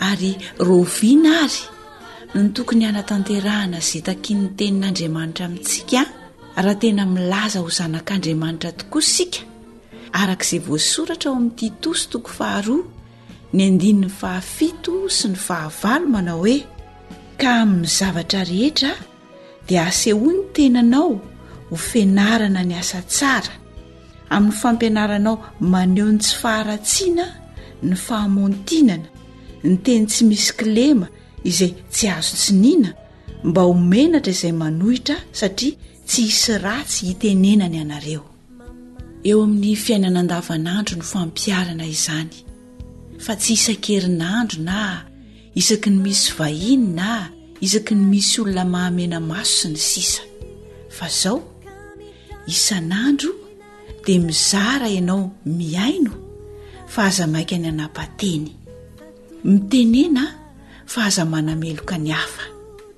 Ary roviana àry no tokony hanatanterahana izay takian'ny Tenin'Andriamanitra amintsika, raha tena milaza ho zanak'Andriamanitra tokoa isika? Araka izay voasoratra ao amin'ny Titosy toko faharoa, ny andininy fahafito sy ny fahavalo manao hoe, Ka amin'ny zavatra rehetra, dia asehoy ny tenanao ho fenarana ny asa tsara amin'ny fampianaranao maneho ny tsy faharatsiana ny fahamontinana ny teny tsy misy kilema izay tsy azo tsiniana mba homenatra izay manohitra satria tsy hisy ratsy hitenenany ianareo Eo amin'ny fiainana andavanandro ny fampiharana izany fa tsy isan-kerinandro na isaky ny misy vahiny na isaky ny misy olona mahamena maso sy ny sisa fa zao isan'andro dia mizara ianao mihaino fa aza maika ny anapa-teny mitenena fa aza manameloka ny hafa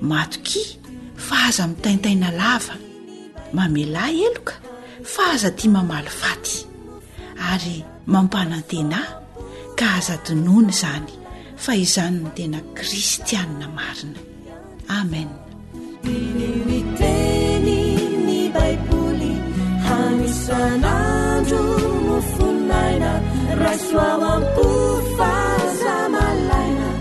Matokia fa aza mitaintaina lava, mamelà heloka fa aza tia mamaly faty, ary mampanantena ahy ka aza adinoina izany fa izany no tena kristianina marina. Amen.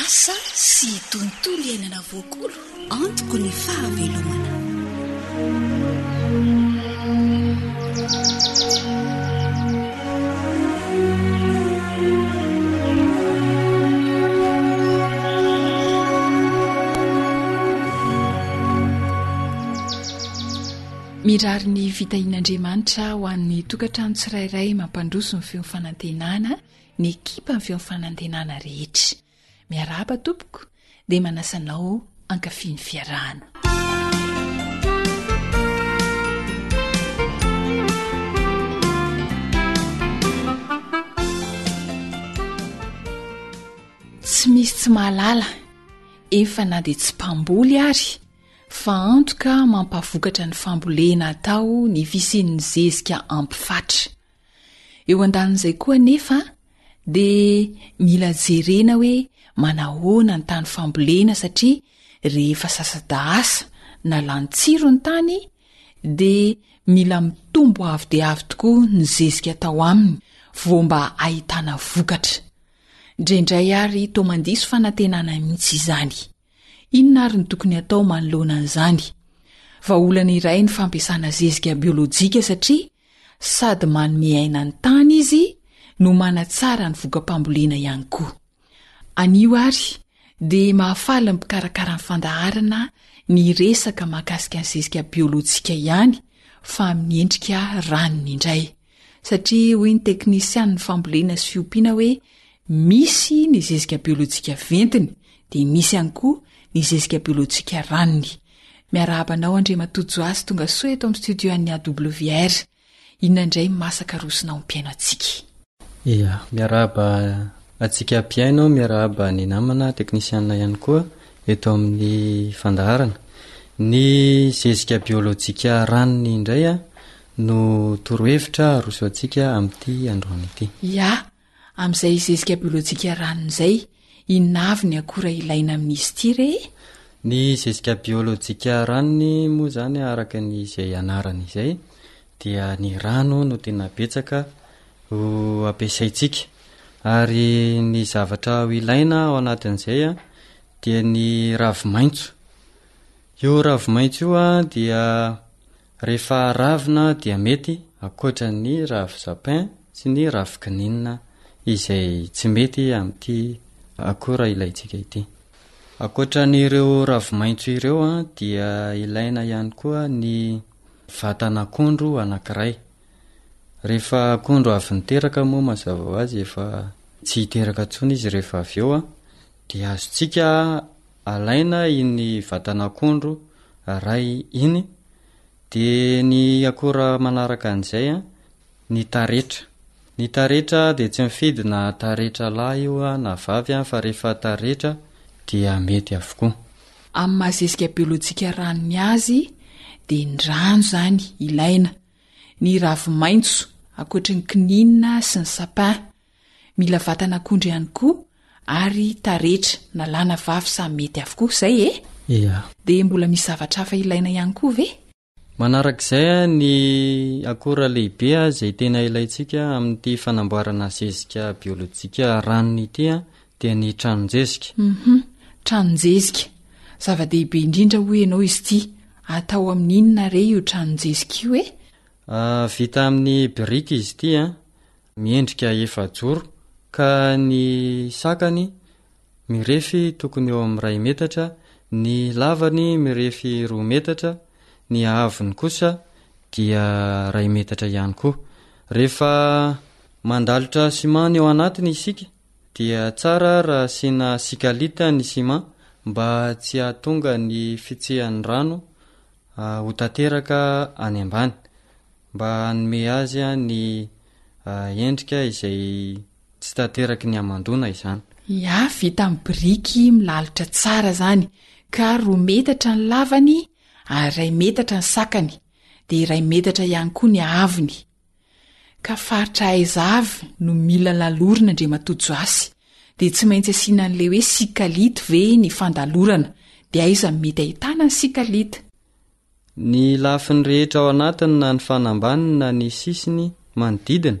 Asa sy tontolo iainana voakolo antoko ny fahavelomana. Mirary ny fitahian'Andriamanitra ho an'ny tokantrano tsirairay mampandroso ny feon'ny fanantenana ny ekipa ny feon'ny fanantenana rehetra. Miarahaba tompoko dia manasa anao ankafy ny fiarahana. Tsy misy tsy mahalala efa na dia tsy mpamboly ary fa antoka mampavokatra ny fambolena atao ny fisian'ny zezika ampy fatra. Eo andanin'izay koa anefa dia mila jerena hoe manahoana ny tany fambolena satria rehefa sasa-dahasa na lany tsiro ny tany dia mila mitombo avo dia avo tokoa ny zezika atao aminy vao mba ahitana vokatra. Indraindray ary toa mandiso fanantenana mihitsy izany. Inona àry no tokony hatao manoloana an'izany? Vahaolana iray ny fampiasana zezika biolojika satria sady manome aina ny tany izy no manatsara ny voka-pambolena ihany koa. Anio àry, dia mahafaly ny mpikarakara ny fandaharana ny hiresaka mahakasika ny zezika biolojika ihany fa amin'ny endrika ranony indray. satria hoy ny teknisianin'ny fambolena sy fiompiana hoe misy ny zezika biolojika ventiny dia misy ihany koa ny zezika biolojika ranony miarahaba anao andriamatoa joasy tonga soa eto amin'ny studio an'ny awr inona indray masaka rosonao mpiaino antsika Ia, miarahaba antsika mpihaino, miarahaba ny namana teknisianina ihany koa eto amin'ny fandaharana. Ny zezika biolojika ranony indray no torohevitra aroso antsika amin'ity androany ity. Ia, amin'izay zezika biolojika ranony izay, inona avy ny akora ilaina amin'izy ity re e? Ny zezika biolojika ranony moa izany araka ny izay anarany izay dia ny rano no tena betsaka ho ampiasaintsika ary ny zavatra ho ilaina ao anatin'izay dia ny ravi-maitso. Io ravi-maitso io dia Rehefa ravina dia mety, ankoatra ny ravy sapin sy ny ravy kininina izay tsy mety amin'ity akora ilaintsika ity. Ankoatran'ireo ravy maitso ireo dia ilaina ihany koa ny vatan'akondro anankiray. Rehefa akondro avy niteraka moa mazava ho azy efa tsy hiteraka intsony izy rehefa avy eo dia azontsika Alaina iny vatan'akondro iray iny dia ny akora manaraka an'izay ny taretra. Ny taretra dia tsy mifidy na taretra lahy io na vavy fa rehefa taretra dia mety avokoa. Amin'ny maha zezika biolojika ranony azy dia ny rano izany ilaina, ny ravi-maitso ankoatry ny kininina sy ny sapin. Mila vatan'akondro ihany koa ary taretra na lahy na vavy samy mety avokoa, izay e? Ia. Dia mbola misy zavatra hafa ilaina ihany koa ve? Manarak'izay ny akora lehibe izay tena ilaintsika amin'ity fanamboarana zezika biolojika ranony ity dia ny tranon-jezika. Uhum, tranon-jezika. Zava-dehibe indrindra hoy ianao izy ity. Atao amin'ny inona re io tranon-jezika io e? Vita amin'ny biriky izy ity, miendrika efajoro ka ny sakany mirefy tokony eo amin'ny iray metatra, ny lavany mirefy roa metatra, ny haavony kosa dia iray metatra ihany koa. Rehefa mandalotra siman eo anatiny isika dia tsara raha asiana sikalita ny siman mba tsy hahatonga ny fitsihan'ny rano ho tanteraka any ambany mba hanome azy ny endrika izay tsy tanteraky ny hamandoana izany. Ia, vita amin'ny biriky milalotra tsara izany ka roa metatra ny lavany ary iray metatra ny sakany dia iray metatra ihany koa ny haavony. Ka faritra aiza avy no mila lalorina Andriamatoa Jasy, dia tsy maintsy asiana an'ilay hoe sikality ve ny fandalorana, dia aiza no mety ahitana ny sikality? Ny lafiny rehetra ao anatiny na ny fanambany na ny sisiny manodidina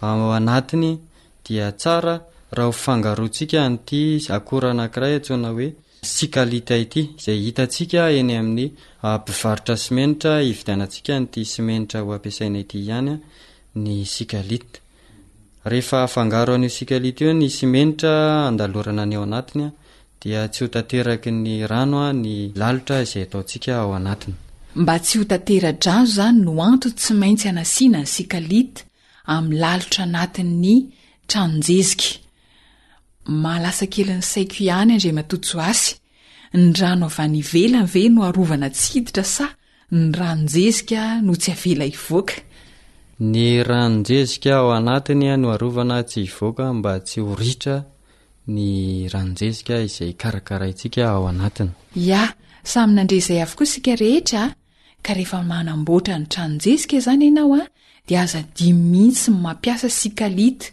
ao anatiny dia tsara raha ho fangaroantsika an'ity akora anankiray antsoina hoe sy kalita ity, izay hitantsika eny amin'ny mpivarotra simenitra hividianantsika an'ity simenitra ho ampiasaina ity ihany ny sikalita. Rehefa afangaro an'io sikalita io ny simenitra andalorana ny ao anatiny dia tsy ho tanteraky ny rano ny lalitra izay ataontsika ao anatiny. Mba tsy ho tantera-drano izany no antony tsy maintsy anasiana ny sikalita amin'ny lalitra anatin'ny tranon-jezika. Mahalasa kely ny saiko ihany Andriamatoa Joasy, ny rano avy any ivelany ve no arovana tsy hiditra sa ny ranon-jezika no tsy avela hivoaka? Ny ranon-jezika ao anatiny no arovana tsy hivoaka mba tsy ho ritra ny ranon-jezika izay karakaraintsika ao anatiny. Ia, samy nandre izay avokoa isika rehetra a! Ka rehefa manamboatra ny tranon-jezika izany ianao a, dia aza adino mihitsy ny mampiasa sikalita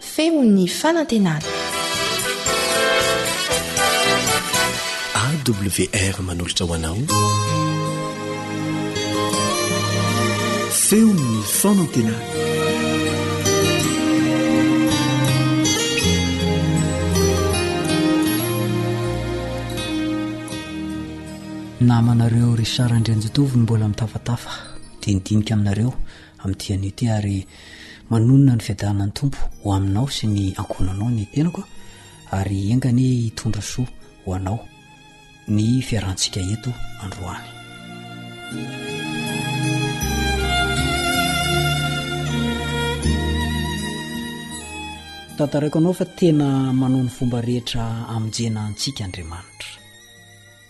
Feon'ny fanantenana. AWR manolotra ho anao. Feon'ny fanantenana. namanareo Richard Andrianjitovo no mbola mitafatafa dia ny dinika aminareo amin'ny tian'ity ary Manonona ny fiadanana ny Tompo ho aminao sy ny ankohonanao ny tenako ary enga anie hitondra soa ho anao ny fiarahantsika eto androany. Tantaraiko anao fa tena manao ny fomba rehetra hamonjena antsika Andriamanitra.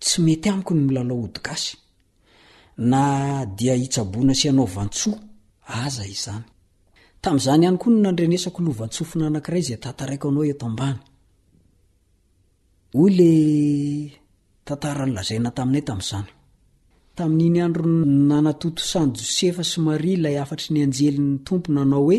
Tsy mety amiko ny milalao ody gasy na dia hitsaboana sy hanao vantsoa aza izany. Tamin'izany ihany koa no nandrenesako lovantsofina anankiray izay tantaraiko anao eto ambany. Hoy ilay tantara nolazaina taminay tamin'izany. Tamin'iny andro nanatontosan'i Josefa sy Maria ilay hafatry ny anjelin'ny Tompo nanao hoe,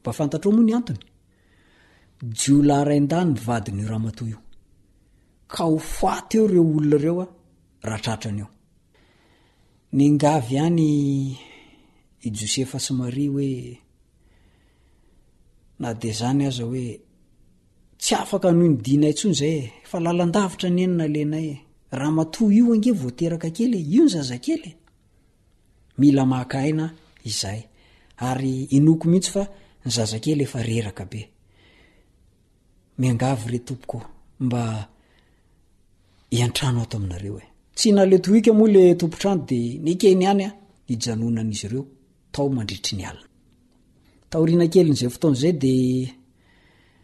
Mba fantatrao moa ny antony? Jiolahy rain-dahy ny vadin'io ramatoa io. Ka ho faty eo ireo olona ireo a, raha tratrany eo. Niangavy ihany i Josefa sy Maria hoe na dia izany aza hoe tsy afaka hanohy ny dinay intsony izay e, fa lalan-davitra anie no nalenay e. Ramatoa io ange vao teraka kely e, io ny zazakely e. Mila maka aina izay. Ary inoako mihitsy fa ny zazakely efa reraka be. Miangavy re tompoko mba hiantrano ato aminareo e. Tsy naleo tohiko moa le tompontrano de nekeny ihany an nijanonan'izy ireo tao mandritry ny alina. Taoriana kelin'izay fotoana izay dia.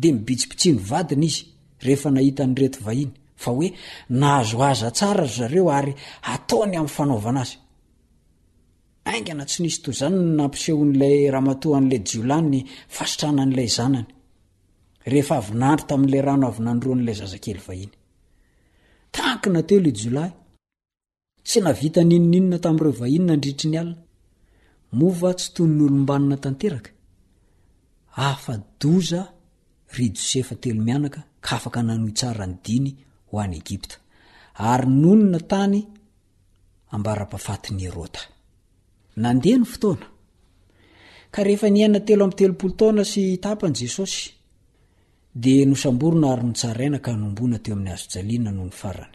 dia nibitsibitsy ny vadiny izy rehefa nahita an'ireto vahiny fa hoe nahazo aza tsara ry zareo ary ataony amin'ny fanaovana azy. Haingana tsy nisy toy izany ny nampisehon'ilay ramatoa an'ilay jiolahy ny fasitranaan'ilay zanany rehefa avy nandro tamin'ilay rano avy nandroan'ilay zazakely vahiny. Tankina teo ilay jiolahy. Tsy nahavita n'inon'inona tamin'ireo vahiny nandritry ny alina. Moa va tsy toy ny olom-banona tanteraka? Afa-doza ry Josefa telo mianaka ka afaka nanohy tsara ny diny ho any Egypta, ary nonina tany ambara-pafatin'i Heroda. Nandeha ny fotoana, ka rehefa niaina telo amby telopolo taona sy tapany Jesosy, dia nosamborina ary notsaraina ka nohomboana teo amin'ny hazojaliana nony farany.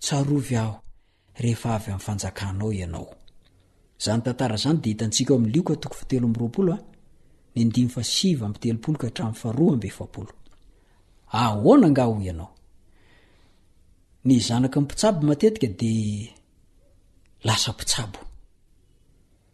Tsarovy aho rehefa avy amin'ny fanjakanao ianao. Izany tantara izany dia hitantsika ao amin'ny Lioka toko fahatelo amby roapolo a, ny andininy fahasivy amby telopolo ka hatramin'ny faharoa amby efapolo. Ahoana angaha hoy ianao? Ny zanaky ny mpitsabo matetika dia lasa mpitsabo.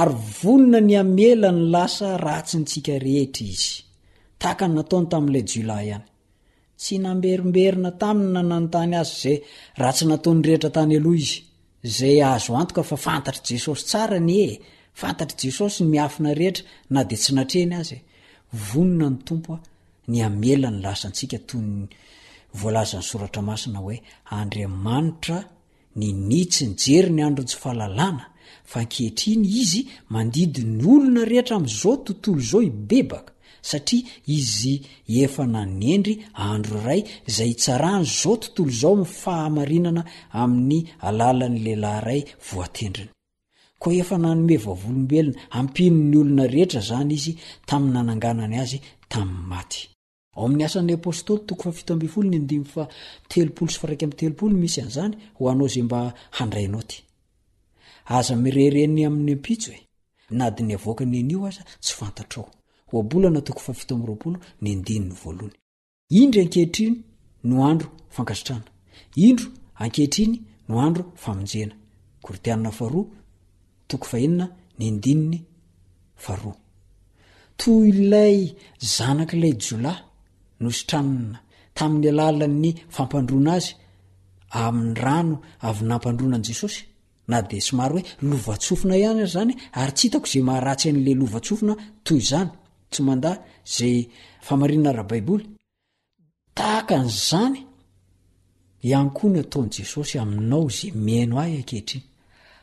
ary vonona ny hamela ny lasa ratsintsika rehetra Izy, tahaka ny nataony tamin'ilay jiolahy ihany. Tsy namberimberina taminy na nanontany azy izay ratsy nataony rehetra tany aloha izy, izay azo antoka fa fantatr'i Jesosy tsara anie e! Fantatr'i Jesosy ny miafina rehetra na dia tsy natrehiny aza e! Vonona ny Tompo ny hamela ny lasa antsika toy ny voalazan'ny Soratra Masina hoe Andriamanitra Ninitsy nijery ny androntsy fahalalana fa ankehitriny izy mandidy ny olona rehetra amin'izao tontolo izao hibebaka satria izy efa nanendry andro iray izay hitsarany izao tontolo izao amin'ny fahamarinana amin'ny alalan'ny lehilahy iray voatendriny. Koa efa nanome vavolombelona hampian'ny olona rehetra izany izy tamin'ny nananganany azy tamin'ny maty. Ao amin'ny Asan'ny Apostoly, toko fahafito ambin'ny folo, ny andininy fahatelopolo sy faharaika amby telopolo no misy an'izany, ho anao izay mba handray naoty. Aza mirehareha ny amin'ny ampitso e! Na dia ny havoaka ny anio aza tsy fantatrao. Ohabolana toko fahafito amby roapolo, ny andininy voalohany. Indry ankehitriny no andro fankasitrahana. Indro ankehitriny no andro famonjena. Korintianina faharoa, Toko fahenina, ny andininy faharoa. Toy ilay zanak'ilay jiolahy nositranina tamin'ny alalan'ny fampandroana azy amin'ny rano avy nampandroana an'i Jesosy, na dia somary hoe lovantsofina ihany aza izany, ary tsy hitako izay maharatsy an'ilay lovantsofina toy izany, tsy mandà izay famarinana ara-baiboly, Tahaka an'izany ihany koa ny ataon'i Jesosy aminao izay mihaino Ahy ankehitriny.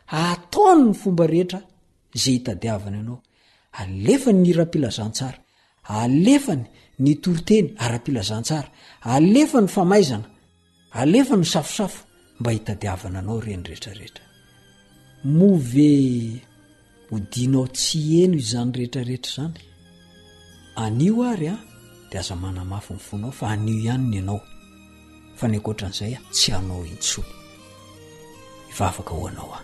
Ataony ny fomba rehetra izay hitadiavany anao. Alefany ny hiram-pilazantsara. Alefany ny toriteny ara-pilazantsara. Alefany ny famaizana. Alefa ny safosafo mba hitadiavana anao ireny rehetrarehetra. Moa ve hodianao tsy heno izany rehetrarehetra izany? Anio ary a dia aza manamafy ny fonao fa anio ihany ny anao fa ny ankoatra an'izay a tsy anao intsony. Hivavaka ho anao aho.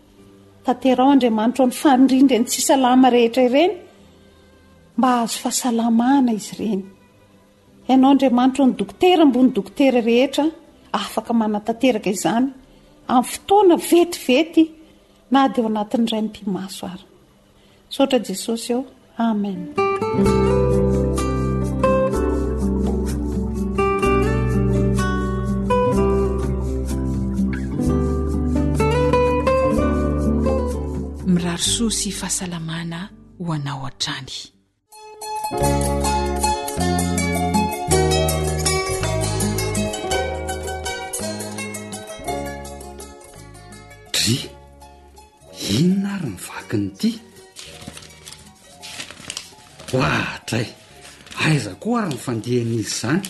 Tanteraho Andriamanitro amin'ny fanirian ireny tsy salama rehetra ireny mba hahazo fahasalamana izy ireny. Ianao Andriamanitro ny dokotera ambony dokotera rehetra afaka manatanteraka izany amin'ny fotoana vetivety na dia ao anatin'ny iray mipi-maso ary. Misaotra Jesosy ô! Amen. Mirary soa sy fahasalamana ho anao hatrany. dry inona ary ny vakiny ity hoadray aiza koa ary ny fandehan'izy izany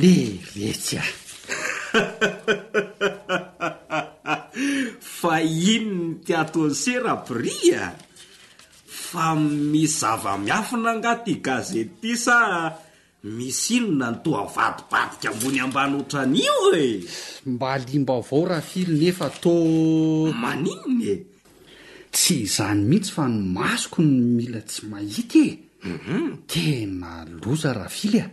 le retsy ah fa inony ty ataony sera bria Fa misy zava-miafina angaha ty gazety ty sa misy inona no toa avadibadika ambony ambany otran'io e! Mba alim-baovao rafily nefa tô. Maninona e? Tsy izany mihitsy fa ny masoko no mila tsy mahita e! Tena loza rafily a!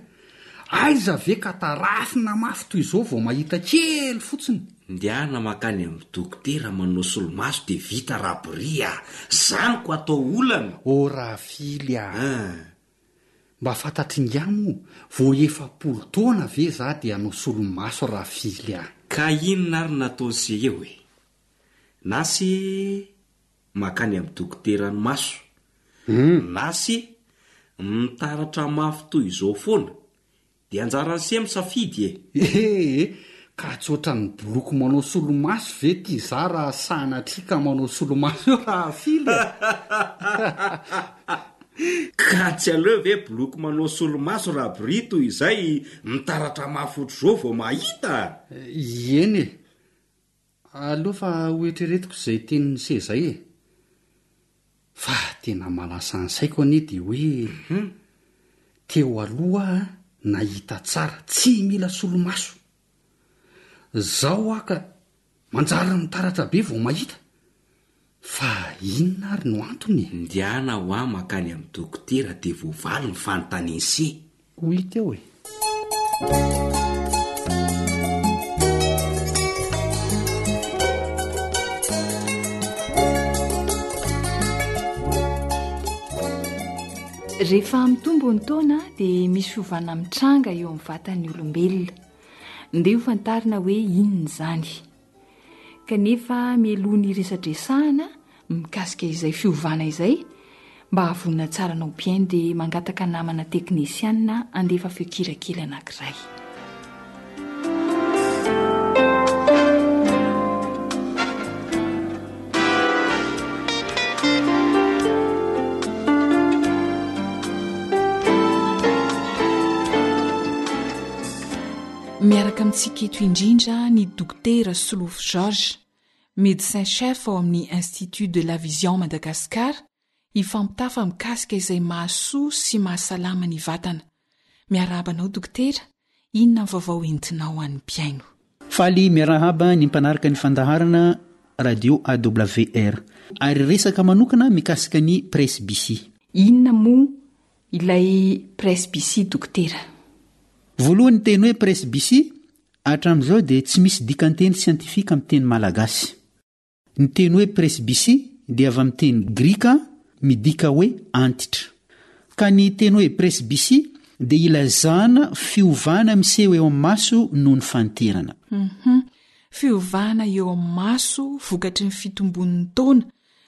Aiza ve ka tarafina mafy toy izao vao mahita kely fotsiny. Ndehana makany amin'ny dokotera manao solomaso dia vita rabory a! Zany ko atao olana! Ô ravily a! An! Mba fantatr'ingahy moa vao efapolo taona ve za dia hanao solomaso ravily a! Ka inona ary nataony se eo e! Na se mankany amin'ny dokotera ny maso, na se, mitaratra mafy toy izao foana, dia anjaran'i se misafidy e! Ee, ka tsy ohatran'ny boloky manao solomaso ve ity izaho raha sanatria ka manao solomaso eo Rahafily e! Ka tsy aleo ve boloky manao solomaso Rabriy toy izay mitaratra mafy ohatr'izao vao mahita? Ieny e! Aleo fa ho eritreretiko izay tenin'i se izay e! Fa tena manasa ny saiko anie dia hoe teo aloha aho nahita tsara tsy mila solomaso. Izao aho ka manjary mitaratra be vao mahita. Fa inona ary no antony e? Ndehana hoa mankany amin'ny dokotera dia voavaly ny fanontanian'i Sy. Ho hita eo e! Rehefa mitombo ny taona dia misy ovana mitranga eo amin'ny vatan'ny olombelona. Ndeha ho fantarina hoe inona izany. kanefa mialoha ny resadresahana mikasika izay fiovana izay, mba hahavonona tsara anao bien dia mangataka namana teknisianina handefa feonkira kely anankiray. Miaraka amintsika eto indrindra ny Dokotera Solofo Georges, Médecin Chef ao amin'ny Institut de la Vision Madagascar, hifampitafa mikasika izay mahasoa sy mahasalama ny vatana. Miarahaba anao Dokotera, inona ny vaovao entinao ho an'ny mpihaino? Faly miarahaba ny mpanaraka ny fandaharana Radio AWR. Ary resaka manokana mikasika ny Presbytie. Inona moa Ilay presbycie dokotera. Voalohany ny teny hoe presbycie hatramin'izao dia tsy misy dikan-teny siantifika amin'ny teny malagasy. Ny teny hoe presbycie dia avy amin'ny teny grika midika hoe antitra. Ka ny teny hoe presbycie dia ilazana fiovana miseho eo amin'ny maso noho ny faniterana. Uhum. Fiovana eo amin'ny maso vokatry ny fitombon'ny taona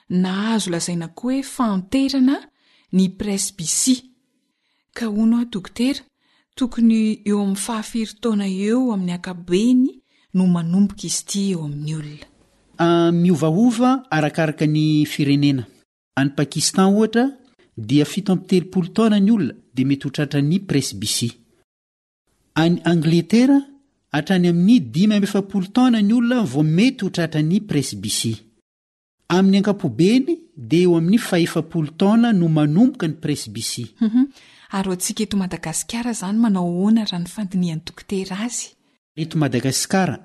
na azo lazaina koa hoe fahanterana, ny presbytie. Ka hono aho dokotera, tokony eo amin'ny fahafiry taona eo amin'ny ankapobeny no manomboka izy ity eo amin'ny olona? Miovaova arakaraka ny firenena. Any Pakistan ohatra dia fito amby telopolo taona ny olona dia mety ho tratran'ny presbytie. Any Angletera, hatrany amin'ny dimy amby efapolo taona ny olona vao mety ho tratran'ny presbytie. Amin'ny ankapobeny dia eo amin'ny fahefapolo taona no manomboka ny presbysy. Huhum, ary ho antsika eto Madagasikara izany manao ahoana raha ny fandinihan'ny dokotera azy? Eto Madagasikara,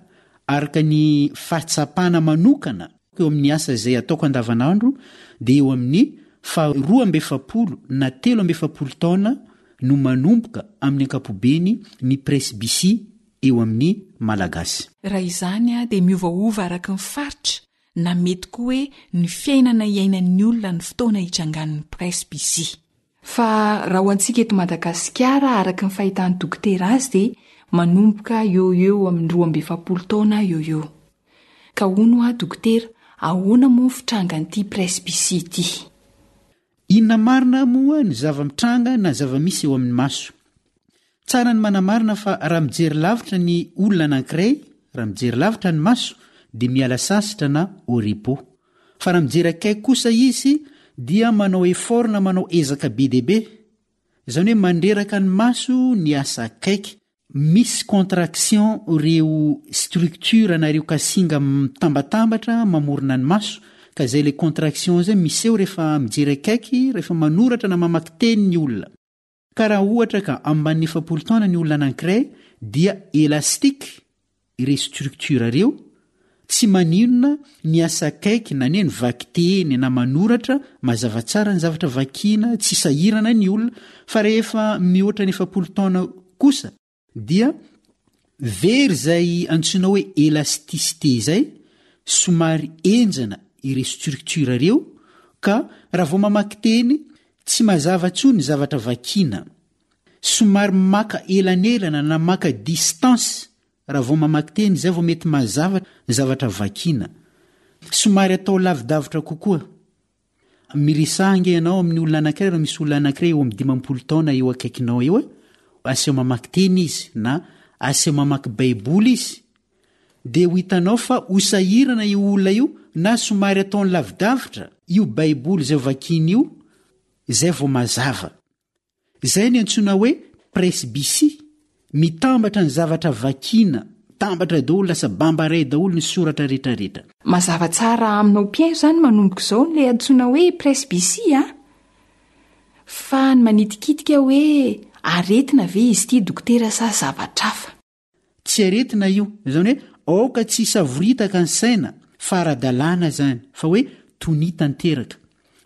araka ny fahatsapana manokana eo amin'ny asa izay ataoko andavanandro dia eo amin'ny faha roa amby efapolo na telo amby efapolo taona no manomboka amin'ny ankapobeny ny presbysy eo amin'ny Malagasy. Raha izany dia miovaova araka ny faritra na mety koa hoe ny fiainana iainan'ny olona ny fotoana itrangan'ny presbysi. Fa raha ho antsika eto Madagasikara araka ny fahitan'ny dokotera azy dia manomboka eo ho eo amin'ny roa amby efapolo taona eo ho eo. Ka hono hoa dokotera ahoana moa ny fitrangan'ity presbysi ity? Inona marina moa ny zava-mitranga na zava-misy eo amin'ny maso? Tsara ny manamarina fa raha mijery lavitra ny olona anankiray, raha mijery lavitra ny maso, dia miala sasitra na au repos. Fa raha mijery akaiky kosa izy dia manao effort na manao ezaka be dia be. Izany hoe mandreraka ny maso ny asa akaiky, Misy contraction reo structure nareo ka singa mitambatambatra mamorona ny maso ka zay le contraction zay miseho refa mijery akaiky refa manoratra na mamaky teny ny olona ka raha ohatra ka amban'ny efapolo taona ny olona anankiray dia elastic Ireo structure ireo tsy maninona ny asa akaiky na anie ny vaky teny na manoratra mazava tsara ny zavatra vakiana tsy sahirana ny olona fa rehefa mihoatra ny efapolo taona kosa dia very izay antsoina hoe elasticité izay somary enjana ireo structure ireo ka raha vao mamaky teny tsy mazava tsony zavatra vakiana somary maka elanelana na maka distance raha vao mamaky teny izay vao mety mazava ny zavatra vakiana. Somary atao lavidavitra kokoa. Miresaha ange ianao amin'ny olona anankiray raha misy olona anankiray eo amin'ny dimampolo taona eo akaikinao eo, aseho mamaky teny izy na aseho mamaky Baiboly izy, dia ho hitanao fa ho sahirana io olona io na somary ataony lavidavitra io Baiboly izay vakiany io izay vao mazava. Izay no antsoina hoe presbysy. Mitambatra ny zavatra vakiana, mitambatra daholo, lasa bambaray daholo ny soratra retraretra. Mazava tsara aminao mpihaino izany manomboka izao ilay antsoina hoe presbysy a! Fa ny manitikitika hoe aretina ve izy ity dokotera sa zavatra hafa? Tsy aretina io, izany hoe aoka tsy hisavoritaka ny saina fa ara-dalàna izany, fa hoe tonia tanteraka.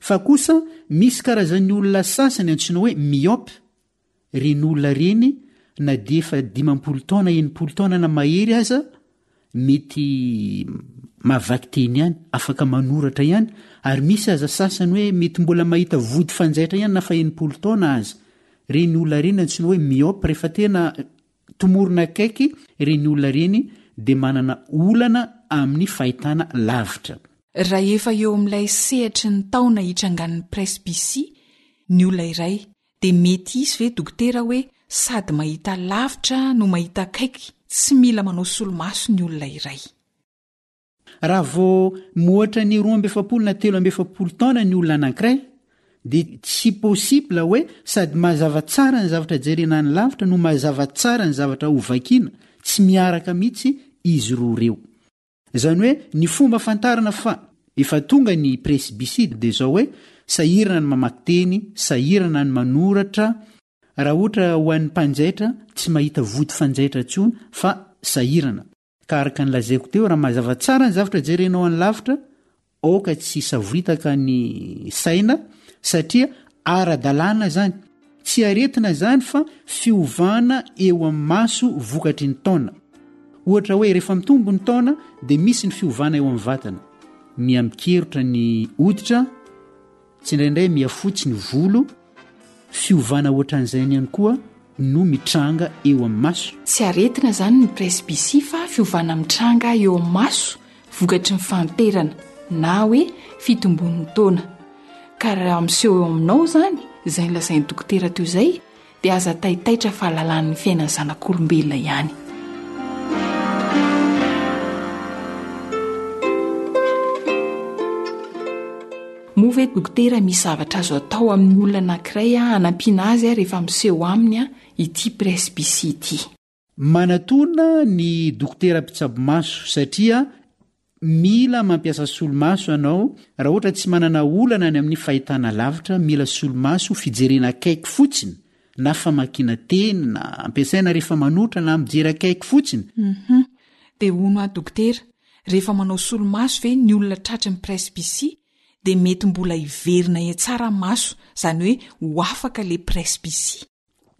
Fa kosa misy karazan'ny olona sasany antsoina hoe myope, ireny olona ireny na dia efa dimampolo taona, enimpolo taona na mahery aza, mety mahavaky teny ihany, afaka manoratra ihany, ary misy aza sasany hoe mety mbola mahita vody fanjaitra ihany na fa enimpolo taona aza. Ireny olona ireny antsoina hoe myope rehefa tena tomorina akaiky ireny olona ireny dia manana olana amin'ny fahitana lavitra. Rahefa eo amin'ilay sehatry ny taona hitrangan'ny presbytie ny olona iray, dia mety hisy ve dokotera hoe sady mahita lavitra no mahita akaiky tsy mila manao solomaso ny olona iray? Raha vao moatra ny roa amby efapolo na telo amby efapolo taona ny olona anankiray, dia tsy possible hoe sady mazava tsara ny zavatra jerena any lavitra no mazava tsara ny zavatra ho vakiana, tsy miaraka mihitsy izy roa ireo. Izany hoe ny fomba afantarana fa efa tonga ny presbicide dia izao hoe sahirana ny mamaky teny, sahirana ny manoratra, raha ohatra ho an'ny mpanjaitra tsy mahita vody fanjaitra intsony fa sahirana. Ka araka ny lazaiko teo, raha mazava tsara ny zavatra jerenao any lavitra, aoka tsy hisavoritaka ny saina satria ara-dalàna izany. Tsy aretina izany fa fiovana eo amin'ny maso vokatry ny taona. Ohatra hoe rehefa mitombo ny taona dia misy ny fiovana eo amin'ny vatana. Miha mikerotra ny hoditra, Tsy indraindray mihafotsy ny volo, fiovana ohatran'izany ihany koa no mitranga eo amin'ny maso. Tsy aretina izany ny presbytie fa fiovana mitranga eo amin'ny maso vokatry ny fahanterana na hoe fitombon'ny taona. Ka raha miseho eo aminao izany, izay nolazain'ny dokotera teo izay, dia aza taitaitra fa lalàn'ny fiainan'ny zanak'olombelona ihany. Moa ve dokotera misy zavatra azo atao amin'ny olona anankiray hanampiana azy rehefa miseho aminy ity presbytie ity? Manatona ny dokotera mpitsabo maso satria mila mampiasa solomaso ianao, raha ohatra tsy manana olana any amin'ny fahitana lavitra, mila solomaso fijerena akaiky fotsiny na famakiana teny na ampiasaina rehefa manoatra na mijery akaiky fotsiny. Humm. Dia hono aho dokotera, rehefa manao solomaso ve ny olona tratry ny presbytie dia mety mbola hiverina etsara ny maso, izany hoe ho afaka ilay presbytie?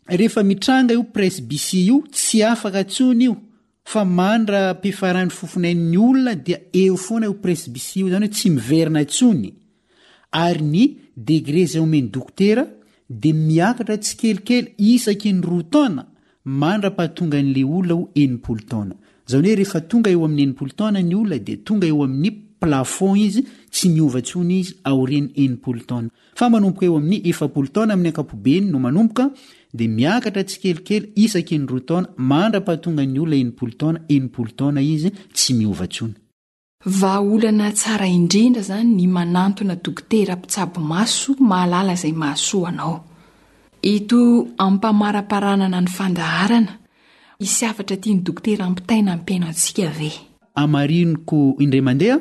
Rehefa mitranga io presbytie io, tsy afaka intsony io fa mandra pifaran'ny fofonain'ny olona dia eo foana io presbytie io, zany hoe tsy miverina intsony. Ary ny degré izay omen'ny dokotera dia miakatra tsikelikely isaky ny roa taona mandra pahatongan'ilay olona ho enimpolo taona. Zany hoe rehefa tonga eo amin'ny enimpolo taona ny olona dia tonga eo amin'ny plafond izy, tsy miova intsony izy aorian'ny enimpolo taona. Fa manomboka eo amin'ny efapolo taona amin'ny ankapobeny no manomboka dia miakatra tsikelikely isaky ny roa taona mandra-pahatonga ny olona enimpolo taona, enimpolo taona izy tsy miova tsony. Vahaolana tsara indrindra izany ny manantona dokotera mpitsabo maso mahalala izay mahasoa anao. Ito ampamaraparanana ny fandaharana, hisy hafatra tian'ny dokotera ampitaina ampiaino antsika ve? Hamariniko indray mandeha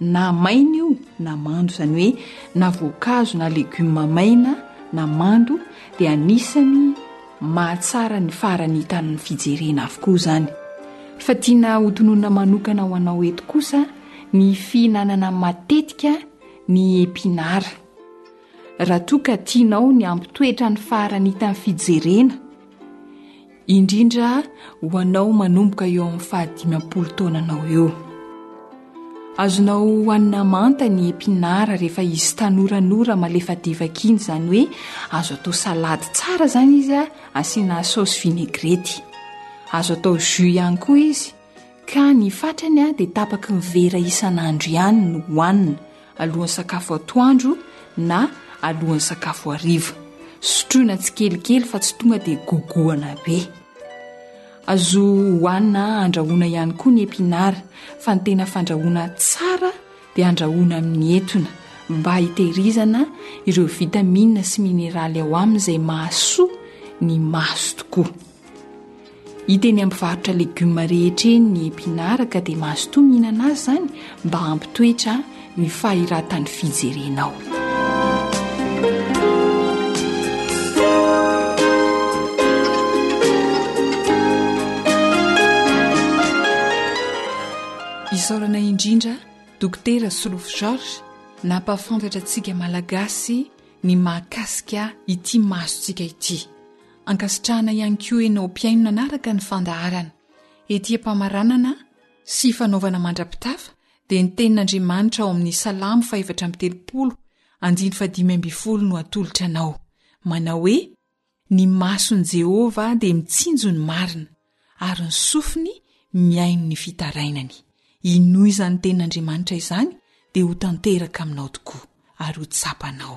na maina io na mando, izany hoe na voankazo na legioma maina na mando dia anisany mahatsara ny farany hitan'ny fijerena avokoa izany. Fa tiana hotononina manokana ho anao eto kosa ny fihinanana matetika ny epinara. Raha toa ka tianao ny hampitoetra ny faran'ny hitan'ny fijerena, indrindra ho anao manomboka eo amin'ny fahadimam-polo taonanao eo. Azonao hohanina manta ny epinara rehefa izy tanoranora malefadefaka iny, izany hoe azo atao salady tsara izany izy asiana saosy vinaigrety. Azo atao jus ihany koa izy. Ka ny fatrany dia tapaky ny vera isan'andro ihany no hohanina, alohan'ny sakafo atoandro na alohan'ny sakafo hariva. Sotroina tsikelikely fa tsy tonga dia gogoana be. Azo hohanina andrahoina ihany koa ny epinara, fa ny tena fandrahoana tsara dia andrahoina amin'ny etona, mba hitehirizana ireo vitamina sy mineraly ao aminy izay mahasoa ny maso tokoa. Hita eny amin'ny mpivarotra legioma rehetra eny ny epinara ka dia mazotoa mihinana azy izany mba hampitoetra ny fahiratan'ny fijerenao. Isaorana indrindra Dokotera Solofo Georges nampahafantatra antsika Malagasy ny mahakasika ity masontsika ity. Ankasitrahana ihany koa enao mpihaino nanaraka ny fandaharana. Ety am-pamaranana sy fanaovana mandra-pitafa dia ny tenin'Andriamanitra ao amin'ny Salamo fahefatra amby telopolo, andiny fahadimy ambin'ny folo no atolotra anao. Manao hoe, Ny mason'i Jehovah dia mitsinjo ny marina, ary ny sofiny mihaino ny fitarainany. Inoy izany tenin'Andriamanitra izany dia ho tanteraka aminao tokoa, ary ho tsapanao.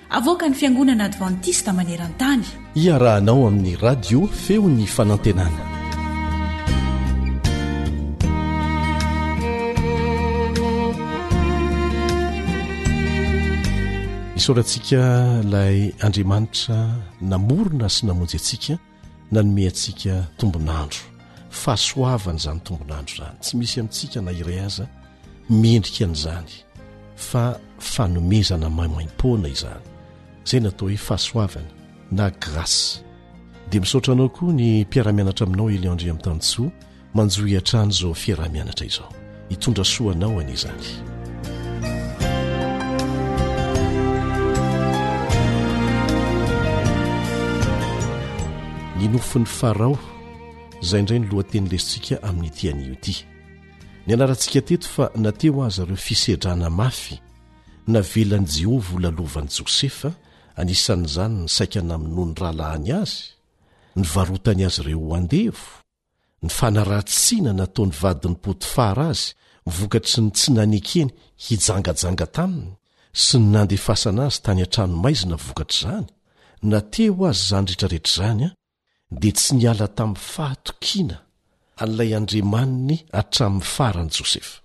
Avoakan'ny Fiangonana Advantista maneran-tany. Iarahanao amin'ny Radio Feon'ny Fanantenana. Isaorantsika ilay Andriamanitra namorona sy namonjy antsika. Nanome antsika tombon'andro, fahasoavana izany tombon'andro izany. Tsy misy amintsika na iray aza mendrika an'izany fa fanomezana maimaim-poana izany, izay no atao hoe fahasoavana na grâce. Dia misaotra anao koa ny mpiara-mianatra aminao Elion Andriamitanintsoa. Manjohy hatrany izao fiaraha-mianatra izao. Hitondra soa anao anie izany. Ny nofin'ny Farao, izay indray ny lohateny resintsika amin'ity anio ity. Nianarantsika teto fa na teo aza ireo fisedrana mafy navelan'i Jehovah holalovan'i Josefa, anisan'izany ny saika namonoany rahalahiny azy, ny varotany azy ireo ho andevo, ny fanaratsiana nataony vadin'i Potifara azy vokatry ny tsy nanekeny hijangajanga taminy sy ny nandefasana azy tany an-tranomaizina vokatr'izany, na teo aza izany rehetrarehetra izany, dia tsy niala tamin'ny fahatokiana an'ilay Andriamaniny hatramin'ny farany Josefa.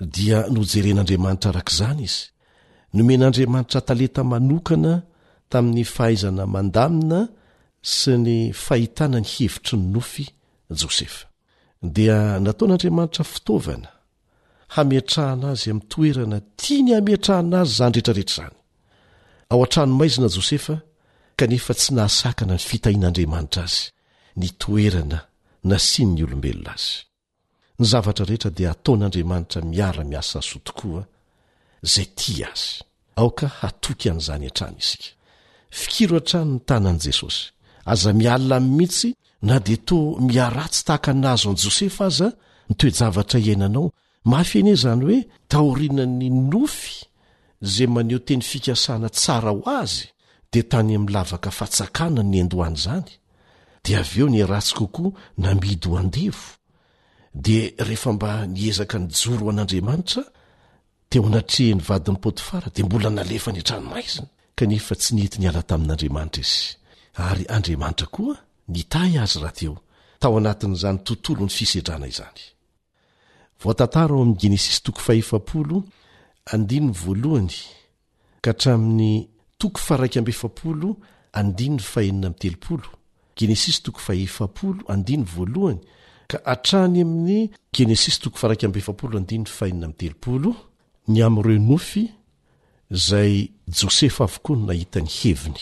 dia nojeren'Andriamanitra arak'izany izy. Nomen'Andriamanitra talenta manokana tamin'ny fahaizana mandamina sy ny fahitana ny hevitry ny nofy Josefa. Dia nataon'Andriamanitra fitaovana hametrahana azy amin'ny toerana tiany hametrahana azy izany rehetrarehetra izany. Ao an-tranomaizina Josefa kanefa tsy nahasakana ny fitahian'Andriamanitra azy ny toerana nasian'ny olombelona azy. Ny zavatra rehetra dia ataon'Andriamanitra miara-miasa soa tokoa izay tia azy. Aoka hatoky an'izany hatrany isika. Fikiro hatrany ny tanan'i Jesosy. Aza miala aminy mihitsy na dia toa miharatsy tahaka ny nahazo an'i Josefa aza ny toe-javatra iainanao. Mafy anie izany hoe taorian'ny nofy izay maneho teny fikasana tsara ho azy dia tany amin'ny lavaka fatsakana ny niandohany izany. dia avy eo ny ratsy kokoa namidy ho andevo dia rehefa mba niezaka nijoro ho an'andriamanitra teo anatrehan'ny vadin'i potifara dia mbola nalefa ny an-tranomaizina kanefa tsy nety ny ala tamin'andriamanitra izy ary andriamanitra koa nitahy azy raha teo tao anatin'izany tontolo ny fisedrana izany voatantara ao amin'ny genesisy toko fahefapolo andininy voalohany ka hatramin'ny toko faharaika amby efapolo andininy fahenina amby telopolo, Genesisy toko fahefapolo andininy voalohany ka hatrany amin'ny Genesisy toko faharaika amby efapolo andininy fahenina amby telopolo, ny amin'ireo nofy izay Josefa avokoa no nahita ny heviny,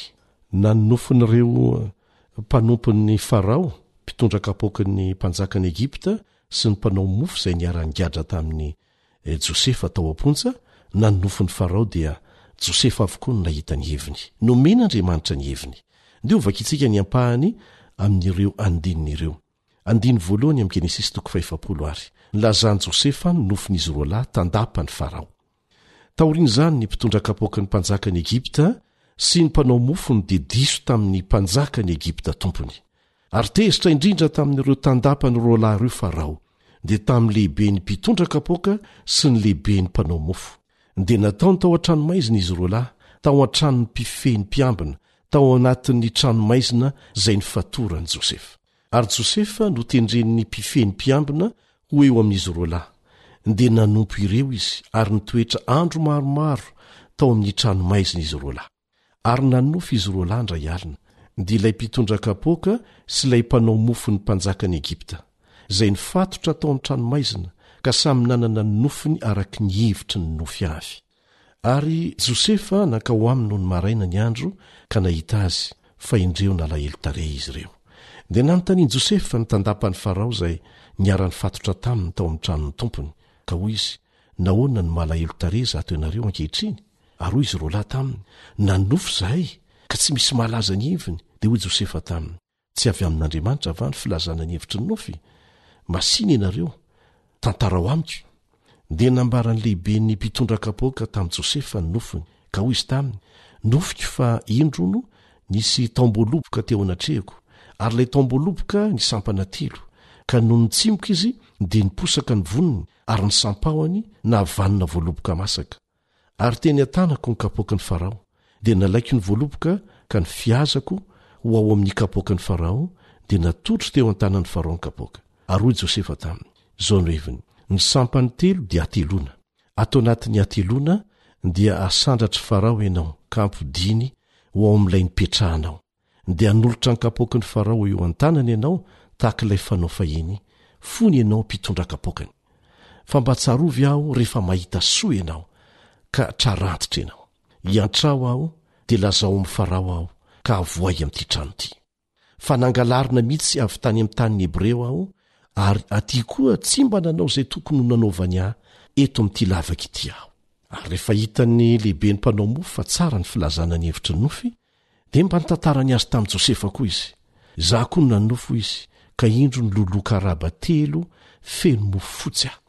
na ny nofin'ireo mpanompon'i Farao, mpitondra kapoaky ny mpanjakan'i Egypta sy ny mpanao mofo izay niara-nigadra tamin'i I Josefa tao am-ponja na ny nofon'i Farao dia Josefa avokoa no nahita ny heviny. Nomen'Andriamanitra ny heviny. Ndeha ho vakintsika ny ampahany amin'ireo andininy ireo. Andininy voalohany amin'ny Genesisy toko fahefapolo ary. Nilazan'i Josefa ny nofin'izy roa lahy tandapan'i Farao. Taorian'izany ny mpitondra kapoaky ny mpanjakan'i Egypta sy ny mpanao mofony dia diso tamin'ny mpanjakan'i Egypta tompony. Ary tezitra indrindra tamin'ireo tandapany roa lahy ireo Farao, dia tamin'ny lehiben'ny mpitondra kapoaka sy ny lehiben'ny mpanao mofo. Dia nataony tao an-tranomaizina izy roa lahy, tao an-tranon'ny mpifehy ny mpiambina, tao anatin'ny tranomaizina izay nifatoran'i Josefa. Ary Josefa notendren'ny mpifehy ny mpiambina ho eo amin'izy roa lahy. Dia nanompo ireo izy ary nitoetra andro maromaro tao amin'ny tranomaizina izy roa lahy. Ary nanonofy izy roa lahy indray alina, dia ilay mpitondra kapoaka sy ilay mpanao mofo ny mpanjakan'i Egypta, izay nifatotra tao an-tranomaizina, ka samy nanana ny nofiny araka ny hevitry ny nofy avy. Ary Josefa nankao aminy nony maraina ny andro ka nahita azy, fa indreo nalahelo tarehy izy ireo. Dia nanontanian'i Josefa ny tandapan'i Farao izay niara-nifatotra taminy tao amin'ny tranon'ny tompony, ka hoy izy, Nahoana no malahelo tarehy izato ianareo ankehitriny? Ary hoy izy roalahy taminy, Nanofy izahay, ka tsy misy mahalaza ny heviny. Dia hoy Josefa taminy, Tsy avy amin'Andriamanitra va ny filazana ny hevitry ny nofy? Masìna ianareo, tantarao amiko. Dia nambaran'ny lehiben'ny mpitondra kapoaka tamin'i Josefa ny nofiny, ka hoy izy taminy, Nofiko fa, indro hono, nisy taom-boaloboka teo anatrehako, ary ilay taom-boaloboka nisampana telo, ka nony nitsimoka izy dia niposaka ny voniny, ary ny sampahony nahavanona voaloboka masaka. Ary teny an-tanako ny kapoaky ny Farao, dia nalaiko ny voaloboka ka ny fihazako ho ao amin'ny kapoaky ny Farao, dia natolotro teo an-tanan'ny Farao ny kapoaka. Ary hoy Josefa taminy, Izao no heviny, Ny sampany telo dia hateloana. Ato anatin'ny hateloana dia hasandratr'i Farao ianao ka hampodiany ho ao amin'ilay nipetrahanao. dia hanolotra ny kapoakin'i Farao eo an-tanany ianao tahaka ilay fanao fahiny, fony ianao mpitondra kapoakany. Fa mba tsarovy aho rehefa mahita soa ianao, ka trarantitra ianao. Iantraho aho, dia lazao amin'i Farao aho, ka avoahy amin'ity trano ity. Fa nangalarina mihitsy avy tany amin'ny tanin'ny Hebreo aho, ary aty koa tsy mba nanao izay tokony ho nanaovany ahy eto amin'ity lavaka ity aho. Ary rehefa hitan'ny lehiben'ny mpanao mofo fa tsara ny filazana ny hevitry ny nofy, Dia mba nitantara ny azy tamin'i Josefa koa izy, Izaho koa no nanonofy, hoy izy, ka indro niloloha karaba telo feno mofo fotsy aho,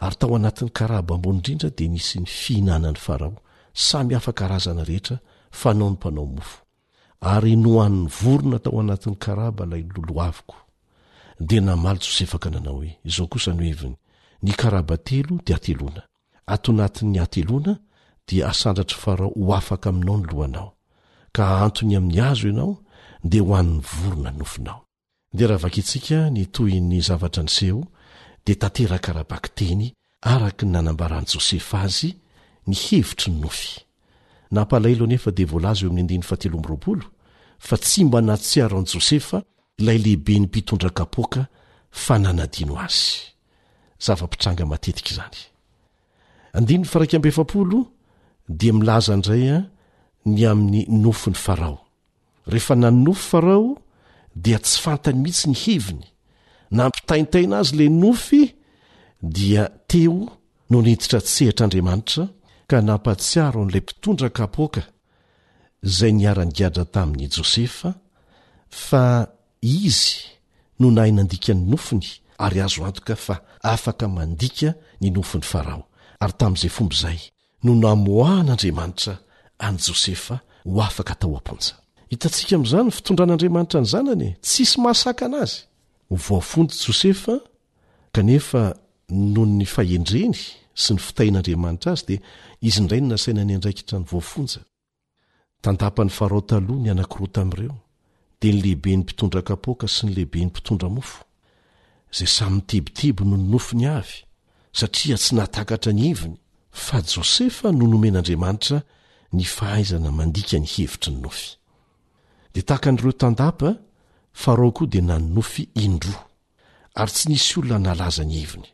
ary tao anatin'ny karaba ambony indrindra dia nisy ny fihinanan'i Farao, samy hafa karazana rehetra fanaon'ny mpanao mofo. Ary nohanin'ny vorona tao anatin'ny karaba ilay lolohaviko. Dia namaly Josefa ka nanao hoe, Izao kosa no heviny, Ny karaba telo dia hateloana. ato anatin'ny hateloana dia asandratr'i Farao ho afaka aminao ny lohanao, ka hahantony amin'ny hazo ianao, dia ho an'ny vorona ny nofinao. Dia raha vakintsika ny tohin'ny zavatra niseho, dia tanteraka ara-bakiteny araka ny nanambaran'i Josefa azy ny hevitry ny nofy. Nampalahelo anefa dia voalaza eo amin'ny andininy fahatelo amby roapolo fa tsy mba nahatsiaro an'i Josefa ilay lehiben'ny mpitondra kapoaka fa nanadino azy. Zava-pitranga matetika izany. Andininy faraika amby efapolo dia milaza indray ny amin'ny nofin'i Farao. Rehefa nanonofy Farao dia tsy fantany mihitsy ny heviny. Nampitaintaina azy ilay nofy dia teo no niditra an-tsehatra Andriamanitra ka nampatsiaro an'ilay mpitondra kapoaka izay niara-nigadra tamin'i Josefa fa Izy no nahay nandika ny nofiny ary azo antoka fa afaka mandika ny nofin'i Farao, ary tamin'izay fomba izay no namoahan'Andriamanitra an'i Josefa ho afaka tao am-ponja. Hitantsika amin'izany ny fitondran'Andriamanitra ny Zanany e! Tsisy mahasakana Azy. Ho voafonja i Josefa, kanefa noho ny fahendreny sy ny fitahian'Andriamanitra azy dia izy indray no nasaina niandraikitra ny voafonja. Tandapany Farao taloha ny anankiroa tamin'ireo, dia ny lehiben'ny mpitondra kapoaka sy ny lehiben'ny mpitondra mofo, izay samy nitebiteby noho ny nofony avy, satria tsy nahatakatra ny heviny fa Josefa no nomen'Andriamanitra ny fahaizana mandika ny hevitry ny nofy. Dia tahaka an'ireo tandapa, Farao koa dia nanonofy indroa, ary tsy nisy olona nalaza ny heviny.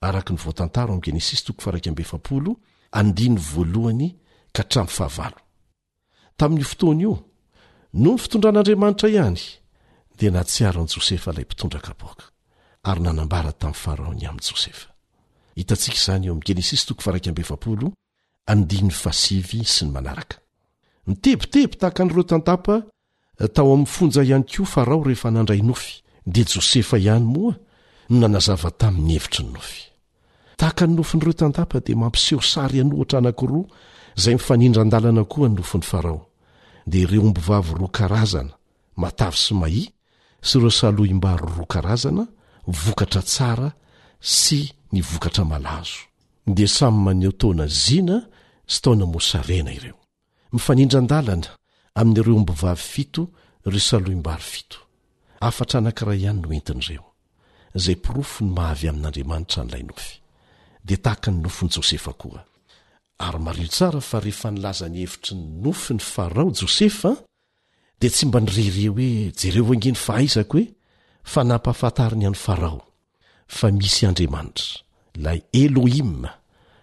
araka ny voatantaro ao Genesisy toko faha iraika amby efapolo andininy voalohany ka hatramin'ny fahavalo. Tamin'io fotoana io, noho ny fitondran'Andriamanitra ihany, dia nahatsiaro an'i Josefa ilay mpitondra kapoaka, ary nanambara tamin'i Farao ny amin'i Josefa. Hitantsika izany eo amin'ny Genesisy toko faha iraika amby efapolo andininy faha sivy sy ny manaraka. Mitebiteby tahaka an'ireo tantapa Tao amin'ny fonja ihany koa Farao rehefa nandray nofy, dia Josefa ihany moa no nanazava taminy ny hevitry ny nofy. Tahaka ny nofin'ireo tandapa dia mampiseho sary an'ohatra anankiroa izay mifanindran-dalana koa ny nofin'i Farao, dia ireo ombivavy roa karazana, matavy sy mahia, sy ireo salohim-bary roa karazana, vokatra tsara sy ny vokatra malazo. Dia samy maneho taona zina sy taona mosarena ireo. Mifanindran-dalana amin'ireo ombivavy fito ireo salohim-bary fito. Hafatra anankiray ihany no entin'ireo, izay porofo ny maha-avy amin'Andriamanitra an'ilay nofy. Dia tahaka ny nofin'i Josefa koa. Ary mariho tsara fa rehefa nilaza ny hevitry ny nofiny Farao Josefa, dia tsy mba nirehareha hoe, Jereo ange ny fahaizako e! fa nampahafantariny an'i Farao. Fa misy Andriamanitra, ilay Elohim,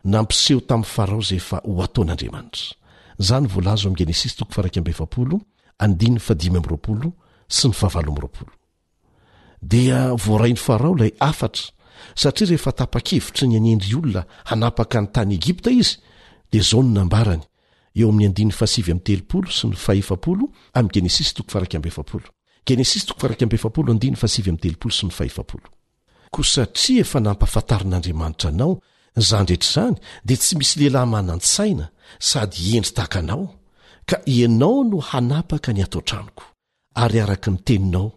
nampiseho tamin'i Farao izay efa ho ataon'Andriamanitra. Izany voalaza ao amin'ny Genesisy toko faha-iraika amby efapolo, andininy fahadimy amby roapolo sy ny fahavalo amby roapolo. Dia voarain'i Farao ilay hafatra, satria rehefa tapa-kevitra ny hanendry olona hanapaka ny tany Egypta izy, dia izao no nambarany, eo amin'ny andininy fahasivy amby telopolo sy ny fahefapolo amin'ny Genesisy toko faha-iraika amby efapolo. Genesisy toko faha-iraika amby efapolo andininy fahasivy amby telopolo sy ny fahefapolo. Koa satria efa nampahafantarin'Andriamanitra anao izany rehetra izany, dia tsy misy lehilahy manan-tsaina sady hendry tahaka anao, ka ianao no hanapaka ny ato an-tranoko, ary araka ny teninao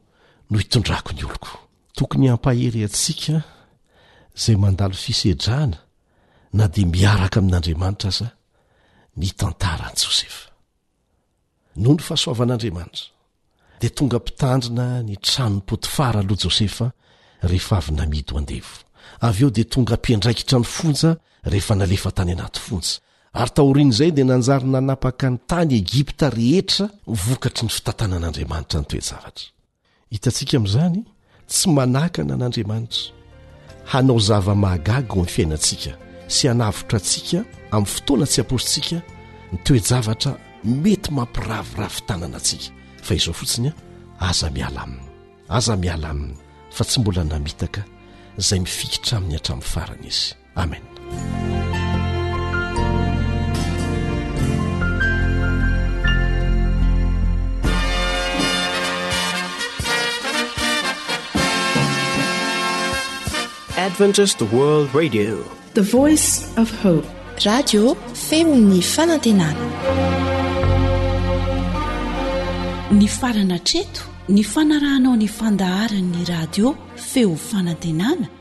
no hitondrako ny oloko. Tokony hampahery antsika izay mandalo fisedrana na dia miaraka amin'Andriamanitra aza ny tantaran'i Josefa. Noho ny fahasoavan'Andriamanitra, dia tonga mpitandrina ny tranon'i Potifara aloha Josefa rehefa avy namidy ho andevo. Avy eo dia tonga mpiandraikitra ny fonja rehefa nalefa tany anaty fonja, ary taorian'izay dia nanjary nanapaka ny tany Egypta rehetra vokatry ny fitantanan'Andriamanitra ny toe-javatra. Hitantsika amin'izany tsy manakana an'Andriamanitra hanao zava-mahagaga ao amin'ny fiainantsika sy hanavotra antsika amin'ny fotoana tsy ampoizintsika ny toe-javatra mety mampiraviravy tanana antsika fa izao fotsiny a aza miala aminy aza miala aminy fa tsy mbola namitaka izay mifikitra aminy hatramin'ny farany izy Amena. Adventist World Radio. The Voice of Hope. Radio Femon'ny Fanantenana. Ny farana treto ny fanarahanao ny fandaharan'ny radio Feo Fanantenana